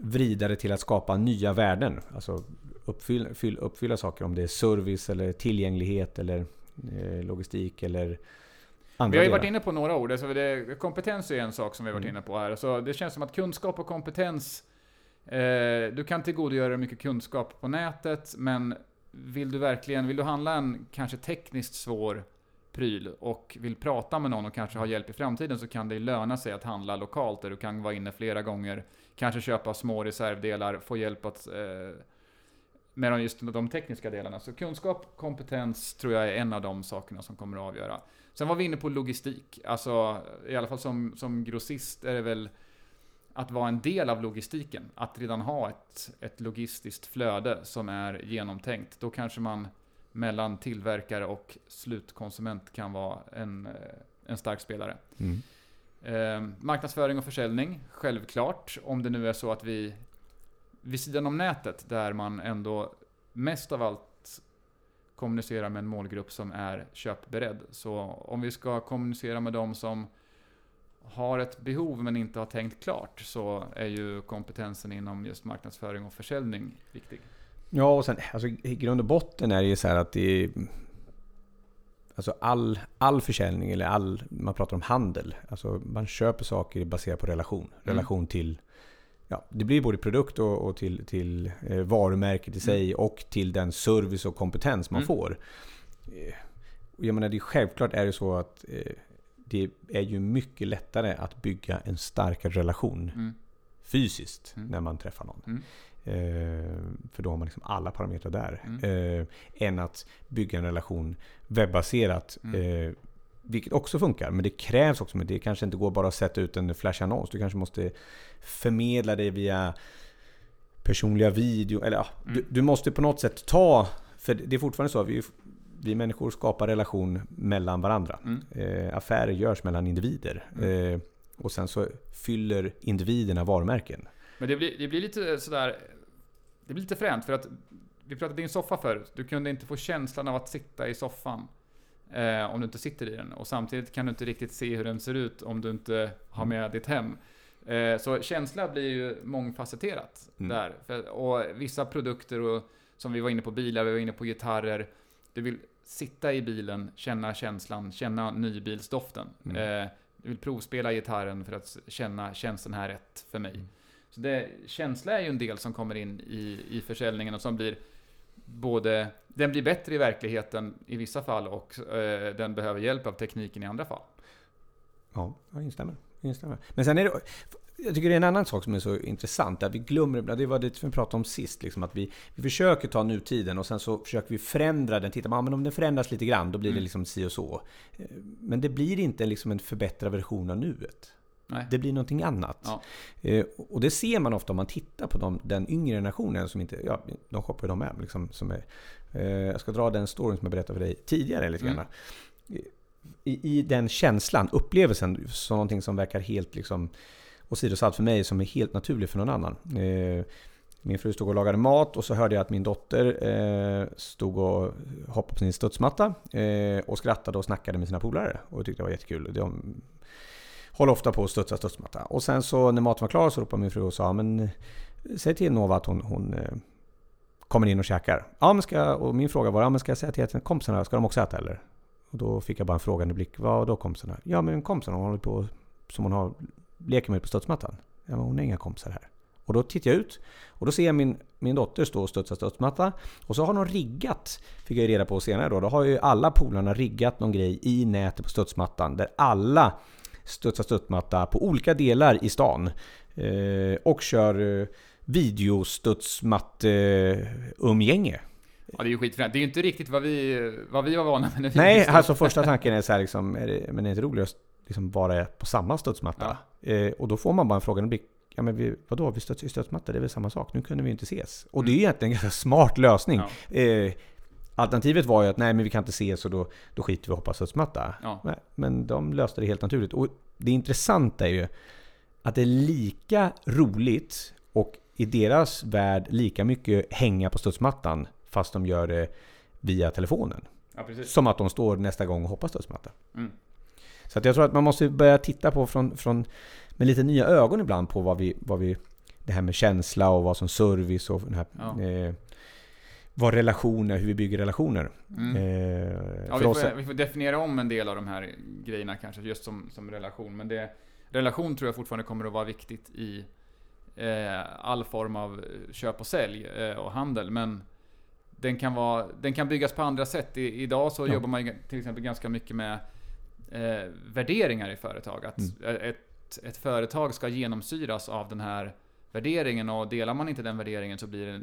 Speaker 1: vrida det till att skapa nya värden. Alltså uppfylla, fyll, uppfylla saker. Om det är service eller tillgänglighet eller eh, logistik eller
Speaker 2: Vi har ju varit inne på några ord. Alltså det, kompetens är en sak som vi har varit
Speaker 1: Mm.
Speaker 2: inne på här. Så det känns som att kunskap och kompetens... Eh, du kan tillgodogöra dig mycket kunskap på nätet, men vill du verkligen... Vill du handla en kanske tekniskt svår pryl och vill prata med någon och kanske ha hjälp i framtiden så kan det löna sig att handla lokalt där du kan vara inne flera gånger. Kanske köpa små reservdelar, få hjälp att... Eh, med just de tekniska delarna. Så kunskap, kompetens tror jag är en av de sakerna som kommer att avgöra. Sen var vi inne på logistik. Alltså, i alla fall som, som grossist är det väl att vara en del av logistiken. Att redan ha ett, ett logistiskt flöde som är genomtänkt. Då kanske man mellan tillverkare och slutkonsument kan vara en, eh, en stark spelare.
Speaker 1: Mm.
Speaker 2: Eh, marknadsföring och försäljning, självklart. Om det nu är så att vi vid sidan om nätet, där man ändå mest av allt kommunicerar med en målgrupp som är köpberedd. Så om vi ska kommunicera med dem som har ett behov men inte har tänkt klart så är ju kompetensen inom just marknadsföring och försäljning viktig.
Speaker 1: Ja, och sen alltså, i grund och botten är det ju så här att det är... Alltså all, all försäljning eller all... Man pratar om handel. Alltså man köper saker baserat på relation. Relation till... Ja, det blir både produkt och, och till, till eh, varumärket i sig och till den service och kompetens man
Speaker 2: Mm.
Speaker 1: får. Eh, jag menar, det är självklart är det så att eh, det är ju mycket lättare att bygga en starkare relation
Speaker 2: Mm.
Speaker 1: fysiskt
Speaker 2: Mm.
Speaker 1: när man träffar någon.
Speaker 2: Mm.
Speaker 1: Eh, för då har man liksom alla parametrar där.
Speaker 2: Mm.
Speaker 1: Eh, än att bygga en relation webbaserat. Vilket också funkar, men det krävs också. Men det kanske inte går bara att sätta ut en flashannons. Du kanske måste förmedla det via personliga video. Eller ja,
Speaker 2: Mm.
Speaker 1: du, du måste på något sätt ta... För det är fortfarande så att vi, vi människor skapar relation mellan varandra.
Speaker 2: Mm.
Speaker 1: Eh, affärer görs mellan individer.
Speaker 2: Mm.
Speaker 1: Eh, och sen så fyller individerna varumärken.
Speaker 2: Men det blir, det blir lite sådär... Det blir lite fränt för att vi pratade din soffa förut. Du kunde inte få känslan av att sitta i soffan. Eh, om du inte sitter i den. Och samtidigt kan du inte riktigt se hur den ser ut om du inte har med ditt hem. Eh, så känsla blir ju mångfacetterat
Speaker 1: Mm.
Speaker 2: där. För, och vissa produkter, och, som vi var inne på bilar, vi var inne på gitarrer. Du vill sitta i bilen, känna känslan, känna nybilsdoften.
Speaker 1: Mm.
Speaker 2: Eh, du vill provspela gitarren för att känna, känns den här rätt för mig?
Speaker 1: Mm.
Speaker 2: Så det, känsla är ju en del som kommer in i, i försäljningen och som blir både, den blir bättre i verkligheten i vissa fall och eh, den behöver hjälp av tekniken i andra fall.
Speaker 1: Ja, jag instämmer. jag instämmer. Men sen är det... Jag tycker det är en annan sak som är så intressant. Att vi glömmer, det var det vi pratade om sist. Liksom, att vi, vi försöker ta nutiden och sen så försöker vi förändra den. Titta, ja, men om den förändras lite grann, då blir det
Speaker 2: Mm.
Speaker 1: liksom si och så. Eh, Men det blir inte liksom en förbättrad version av nuet.
Speaker 2: Nej.
Speaker 1: Det blir någonting annat.
Speaker 2: Ja.
Speaker 1: Eh, Och det ser man ofta om man tittar på de, den yngre generationen som inte... Ja, de shoppar ju de med. Liksom, som är, eh, jag ska dra den storyn som jag berättade för dig tidigare lite
Speaker 2: Mm.
Speaker 1: grann. I, I den känslan, upplevelsen, som någonting som verkar helt liksom åsidosatt för mig som är helt naturligt för någon annan. Eh, min fru stod och lagade mat och så hörde jag att min dotter eh, stod och hoppade på sin studsmatta eh, och skrattade och snackade med sina polare. Och jag tyckte det var jättekul. De håller ofta på att studsa studsmatta. Och sen så när maten var klar så ropade min fru och sa men eh, säg till Nova att hon, hon eh, kommer in och käkar. Ja, men ska, och min fråga var, ja, men ska jag säga till kompisarna, ska de också äta eller? Och då fick jag bara en frågande blick. Vad då kompisarna? Ja men kompisarna hon håller på som hon har, leker med på studsmattan. Ja men hon har inga kompisar här. Och då tittar jag ut och då ser jag min, min dotter stå och studsa studsmatta. Och så har de riggat, fick jag ju reda på senare då, då har ju alla polarna riggat någon grej i nätet på studsmattan. Där alla studsar studsmatta på olika delar i stan. Eh, och kör eh, videostudsmatteumgänge.
Speaker 2: Ja, det är ju skitfränt. Det är ju inte riktigt vad vi, vad vi var vana med
Speaker 1: Nej, alltså första tanken är så här liksom, är det, men är det inte roligast liksom vara på samma studsmatta? Eh, och då får man bara en fråga, ja men vi, vadå, vi stöts ju studsmatta, det är väl samma sak, nu kunde vi ju inte ses. Och det är
Speaker 2: Mm.
Speaker 1: egentligen en ganska smart lösning.
Speaker 2: Ja.
Speaker 1: Eh, alternativet var ju att nej men vi kan inte ses och då, då skiter vi och hoppar studsmatta.
Speaker 2: Ja.
Speaker 1: Nej, men de löste det helt naturligt. Och det intressanta är ju att det är lika roligt och i deras värld lika mycket hänga på studsmattan fast de gör det via telefonen.
Speaker 2: ja.
Speaker 1: Som att de står nästa gång och hoppar studsmatta.
Speaker 2: Mm.
Speaker 1: Så att jag tror att man måste börja titta på från, från med lite nya ögon ibland på vad vi, vad vi det här med känsla och vad som service och den här,
Speaker 2: Ja.
Speaker 1: eh, vad relationer, hur vi bygger relationer.
Speaker 2: Mm.
Speaker 1: Eh,
Speaker 2: Ja, vi, får, vi får definiera om en del av de här grejerna kanske, just som, som relation. Men det, relation tror jag fortfarande kommer att vara viktigt i eh, all form av köp och sälj eh, och handel. Men den kan, vara, den kan byggas på andra sätt. I, idag så
Speaker 1: Ja.
Speaker 2: jobbar man till exempel ganska mycket med eh, värderingar i företag. Att
Speaker 1: Mm.
Speaker 2: ett, ett företag ska genomsyras av den här värderingen och delar man inte den värderingen så blir det,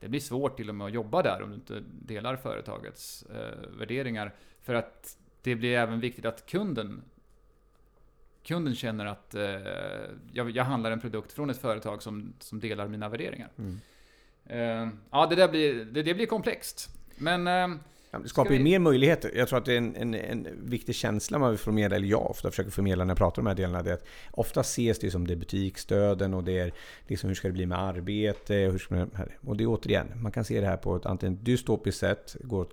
Speaker 2: det blir svårt till och med att jobba där om du inte delar företagets eh, värderingar. För att det blir även viktigt att kunden Kunden känner att eh, jag, jag handlar en produkt från ett företag som, som delar mina värderingar.
Speaker 1: Mm.
Speaker 2: Eh, ja, det där blir, det, det blir komplext. Men eh,
Speaker 1: Det skapar
Speaker 2: Ska
Speaker 1: ju
Speaker 2: vi-
Speaker 1: mer möjligheter. Jag tror att det är en, en, en viktig känsla man vill förmedla, eller jag ofta försöker förmedla när jag pratar om de här delarna. Det är att ofta ses det som det är butiksstöden och det är liksom hur ska det bli med arbete och hur ska det, här. Och det är återigen, man kan se det här på ett antingen dystopiskt sätt, går,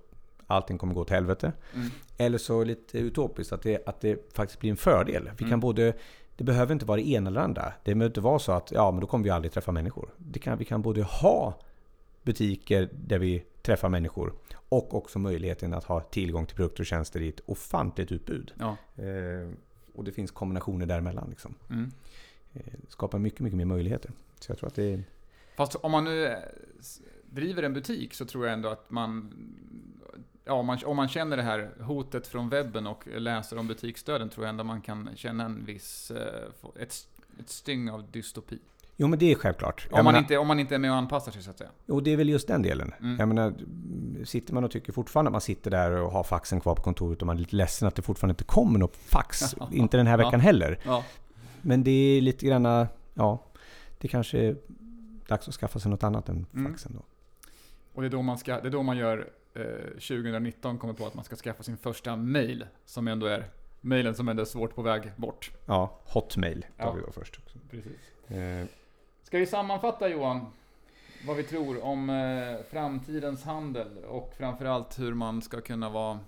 Speaker 1: allting kommer gå åt helvete.
Speaker 2: mm,
Speaker 1: Eller så lite utopiskt, att det, att det faktiskt blir en fördel. Vi kan
Speaker 2: Mm.
Speaker 1: både det behöver inte vara det ena eller det andra. Det behöver inte vara så att ja, men då kommer vi aldrig träffa människor. Det kan, vi kan både ha butiker där vi träffar människor och också möjligheten att ha tillgång till produkter och tjänster i ett ofantligt utbud.
Speaker 2: ja.
Speaker 1: Eh, och det finns kombinationer däremellan. Liksom.
Speaker 2: Mm.
Speaker 1: Eh, skapar mycket, mycket mer möjligheter. Så jag tror att det är...
Speaker 2: Fast om man nu eh, driver en butik så tror jag ändå att man... Ja, om man, om man känner det här hotet från webben och läser om butiksstöden tror jag ändå man kan känna en viss... eh, Ett, ett styng av dystopi.
Speaker 1: Jo men det är självklart.
Speaker 2: Om man,
Speaker 1: menar-
Speaker 2: inte, om man inte är med och anpassar sig så att säga.
Speaker 1: Och det är väl just den delen.
Speaker 2: Mm.
Speaker 1: Jag menar, sitter man och tycker fortfarande att man sitter där och har faxen kvar på kontoret och man är lite ledsen att det fortfarande inte kommer något fax. inte den här
Speaker 2: Ja.
Speaker 1: veckan heller.
Speaker 2: Ja.
Speaker 1: Men det är lite granna, ja, det kanske är dags att skaffa sig något annat än
Speaker 2: Mm.
Speaker 1: faxen då.
Speaker 2: Och det är då man, ska, det är då man gör... Eh, 2019 kommer på att man ska skaffa sin första mail. Som ändå är... Mailen som ändå är svårt på väg bort.
Speaker 1: Ja, Hotmail tar
Speaker 2: Ja.
Speaker 1: vi då först. Också.
Speaker 2: Precis.
Speaker 1: Eh,
Speaker 2: Ska vi sammanfatta Johan? Vad vi tror om eh, framtidens handel och framförallt hur man ska kunna vara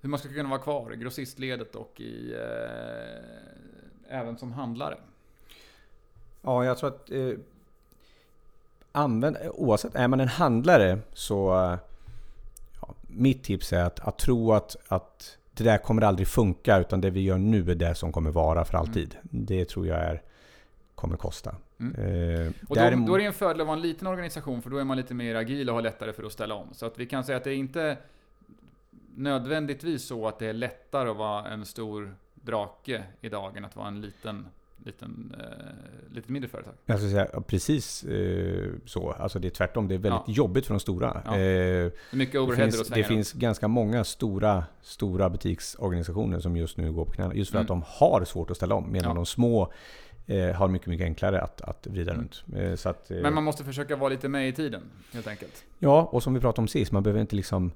Speaker 2: hur man ska kunna vara kvar i grossistledet och i eh, även som handlare.
Speaker 1: Ja, jag tror att eh, använd, oavsett, är man en handlare så eh, ja, mitt tips är att, att tro att, att det där kommer aldrig funka utan det vi gör nu är det som kommer vara för alltid. Det tror jag är, kommer kosta.
Speaker 2: Mm.
Speaker 1: Eh,
Speaker 2: Och då,
Speaker 1: däremot-
Speaker 2: då är det en fördel att vara en liten organisation för då är man lite mer agil och har lättare för att ställa om. Så att vi kan säga att det är inte nödvändigtvis så att det är lättare att vara en stor drake idag än att vara en liten, liten, eh, lite mindre företag.
Speaker 1: Jag skulle säga precis eh, så. Alltså det är tvärtom. Det är väldigt
Speaker 2: Ja.
Speaker 1: jobbigt för de stora.
Speaker 2: Ja.
Speaker 1: Eh,
Speaker 2: Det mycket
Speaker 1: det
Speaker 2: overhead att
Speaker 1: finns, det finns ganska många stora, stora butiksorganisationer som just nu går på knäna. Just för
Speaker 2: Mm.
Speaker 1: att de har svårt att ställa om. Medan
Speaker 2: Ja.
Speaker 1: de små eh, har mycket, mycket enklare att, att vrida
Speaker 2: Mm.
Speaker 1: runt. Eh, så att, eh,
Speaker 2: Men man måste försöka vara lite med i tiden, helt enkelt.
Speaker 1: Ja, och som vi pratade om sist. Man behöver inte liksom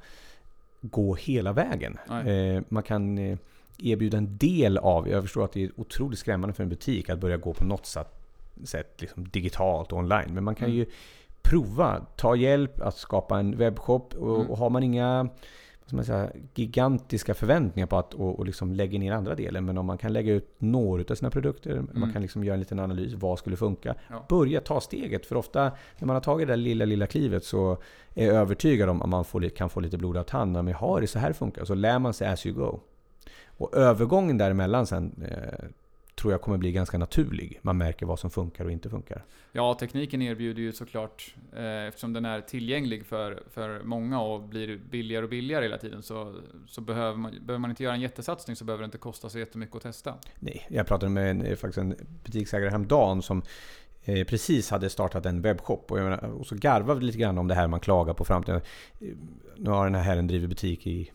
Speaker 1: gå hela vägen. Man kan erbjuda en del av... Jag förstår att det är otroligt skrämmande för en butik att börja gå på något sätt, sätt liksom digitalt och online. Men man kan
Speaker 2: Mm.
Speaker 1: ju prova, ta hjälp att skapa en webbshop. Och,
Speaker 2: Mm.
Speaker 1: och har man inga vad man säga, gigantiska förväntningar på att och, och liksom lägga ner andra delen. Men om man kan lägga ut några av sina produkter, man
Speaker 2: Mm.
Speaker 1: kan liksom göra en liten analys. Vad skulle funka?
Speaker 2: Ja.
Speaker 1: Börja ta steget. För ofta när man har tagit det där lilla, lilla klivet så är jag övertygad om att man får, kan få lite blodad tand. Men har det så här funkar? Så lär man sig as you go. Och övergången däremellan sen eh, tror jag kommer bli ganska naturlig. Man märker vad som funkar och inte funkar.
Speaker 2: Ja, tekniken erbjuder ju såklart, eh, eftersom den är tillgänglig för, för många och blir billigare och billigare hela tiden, så, så behöver, man, behöver man inte göra en jättesatsning så behöver det inte kosta så jättemycket att testa.
Speaker 1: Nej, jag pratade med en, faktiskt en butiksägare häromdagen som eh, precis hade startat en webbshop. Och, menar, och så garvade vi lite grann om det här man klagar på framtiden. Eh, Nu har den här herren drivit butik i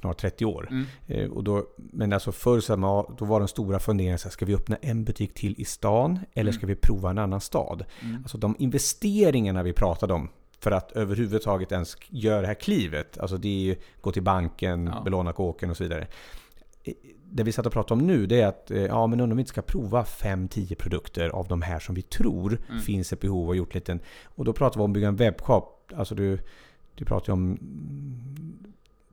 Speaker 1: snart 30 år.
Speaker 2: Mm.
Speaker 1: Eh, och då, men alltså förr så här, då var den stora funderingen så här, ska vi öppna en butik till i stan eller ska vi prova en annan stad?
Speaker 2: Mm.
Speaker 1: Alltså de investeringarna vi pratade om för att överhuvudtaget ens göra det här klivet. Alltså det är ju gå till banken,
Speaker 2: Ja.
Speaker 1: belåna kåken och så vidare. Eh, Det vi satt och pratade om nu det är att eh, ja, men undrar om vi inte ska prova 5-10 produkter av de här som vi tror
Speaker 2: Mm.
Speaker 1: finns ett behov av gjort liten. Och då pratar vi om att bygga en webbshop. Alltså du, du pratar ju om mm,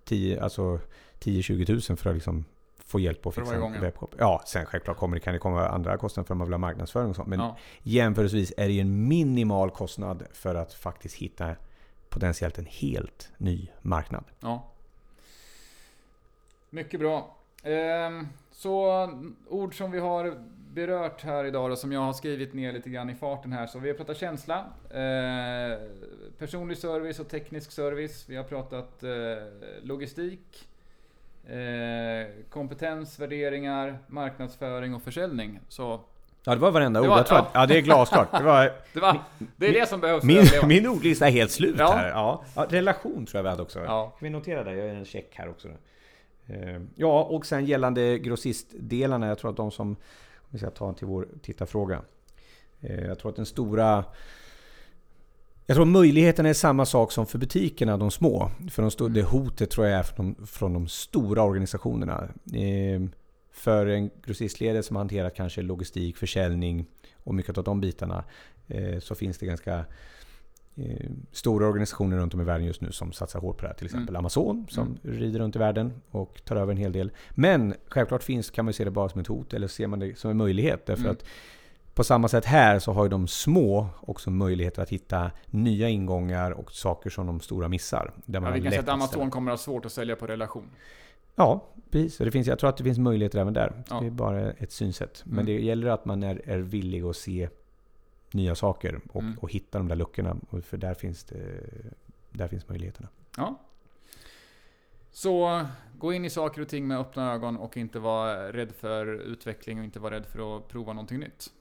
Speaker 1: 10, alltså 10-20 tusen för att liksom få hjälp att fixa en webbshop. Ja, sen självklart kommer, det- kan det komma andra kostnader för att man vill ha marknadsföring och sånt. Men
Speaker 2: Ja.
Speaker 1: jämförelsevis är det ju en minimal kostnad för att faktiskt hitta potentiellt en helt ny marknad.
Speaker 2: Ja. Mycket bra. Ehm, så ord som vi har berört här idag då, som jag har skrivit ner lite grann i farten här. Så vi har pratat känsla, eh, personlig service och teknisk service. Vi har pratat eh, logistik, eh, kompetens, värderingar, marknadsföring och försäljning. Så
Speaker 1: Ja, det var varenda
Speaker 2: Det
Speaker 1: ord.
Speaker 2: var-
Speaker 1: jag tror
Speaker 2: ja.
Speaker 1: att, ja, det är glasklart. Det var,
Speaker 2: det, var, det är det som behövs
Speaker 1: min, min ordlista är helt slut
Speaker 2: Ja.
Speaker 1: här. Ja. Ja, relation tror jag vi hade också.
Speaker 2: Ja.
Speaker 1: Kan vi notera det? Jag gör en check här också. Eh, Ja, och sen gällande grossistdelarna. Jag tror att de som... Om vi ska ta till vår tittarfråga. Eh, Jag tror att den stora... Jag tror möjligheten är samma sak som för butikerna, de små. För de sto- det hotet tror jag är från de, från de stora organisationerna. Eh, För en grossistledare som har hanterat kanske logistik, försäljning och mycket av de bitarna. Så finns det ganska stora organisationer runt om i världen just nu som satsar hårt på det här. Till exempel Amazon som rider runt i världen och tar över en hel del. Men självklart finns, kan man se det bara som ett hot eller ser man det som en möjlighet. Därför
Speaker 2: Mm.
Speaker 1: att på samma sätt här så har ju de små också möjligheter att hitta nya ingångar och saker som de stora missar. Där
Speaker 2: Ja,
Speaker 1: har
Speaker 2: vi kan säga att
Speaker 1: ställa-
Speaker 2: Amazon kommer att ha svårt att sälja på relation.
Speaker 1: Ja, precis. Det finns, jag tror att det finns möjligheter även där.
Speaker 2: Ja.
Speaker 1: Det är bara ett synsätt. Men
Speaker 2: Mm.
Speaker 1: det gäller att man är, är villig att se nya saker och,
Speaker 2: Mm.
Speaker 1: och hitta de där luckorna. För där finns, det, där finns möjligheterna.
Speaker 2: Ja. Så gå in i saker och ting med öppna ögon och inte vara rädd för utveckling och inte vara rädd för att prova någonting nytt.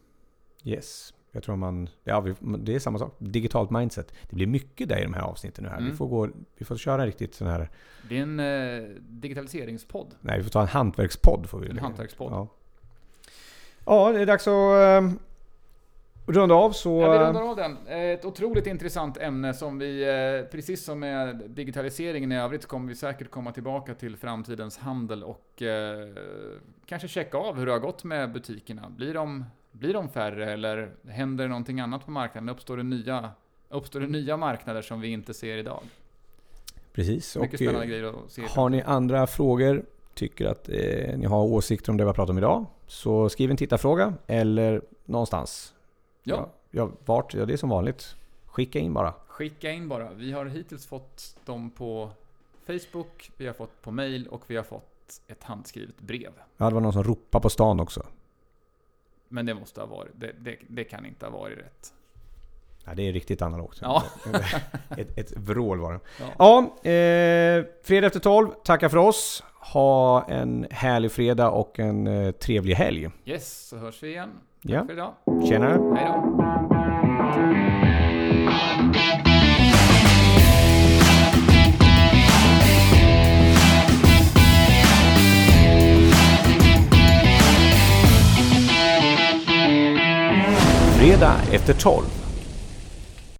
Speaker 1: Yes. Jag tror man... Ja, det är samma sak. Digitalt mindset. Det blir mycket där i de här avsnitten nu här.
Speaker 2: Mm.
Speaker 1: Vi, får gå, vi får köra en riktigt sån här...
Speaker 2: Det är en eh, digitaliseringspodd.
Speaker 1: Nej, vi får ta en hantverkspodd. Får vi
Speaker 2: En hantverkspodd.
Speaker 1: Ja. ja, det är dags att eh, runda av. Så,
Speaker 2: Ja, vi rundar av den. Eh, Ett otroligt intressant ämne som vi, eh, precis som med digitaliseringen i övrigt, kommer vi säkert komma tillbaka till framtidens handel och eh, kanske checka av hur det har gått med butikerna. Blir de, blir de färre eller händer det någonting annat på marknaden? Uppstår det nya, uppstår det nya marknader som vi inte ser idag?
Speaker 1: precis.
Speaker 2: Mycket
Speaker 1: och,
Speaker 2: spännande
Speaker 1: eh,
Speaker 2: grejer att se.
Speaker 1: Har ni andra frågor, tycker att eh, ni har åsikter om det vi har pratat om idag, så skriv en tittarfråga eller någonstans.
Speaker 2: Ja,
Speaker 1: ja vart? Ja, det är som vanligt. Skicka in bara.
Speaker 2: skicka in bara. Vi har hittills fått dem på Facebook, vi har fått på mail och vi har fått ett handskrivet brev.
Speaker 1: Ja, det var någon som ropade på stan också.
Speaker 2: Men det måste ha varit, det, det, det kan inte ha varit rätt.
Speaker 1: Ja, det är riktigt analogt.
Speaker 2: Ja.
Speaker 1: ett, ett vrål var det.
Speaker 2: Ja.
Speaker 1: Ja, eh, fredag efter 12. Tackar för oss. Ha en härlig fredag och en eh, trevlig helg.
Speaker 2: Yes, så hörs vi igen. Tack
Speaker 1: Ja.
Speaker 2: för idag.
Speaker 1: Tjena!
Speaker 2: Hej då.
Speaker 1: Fredag efter 12.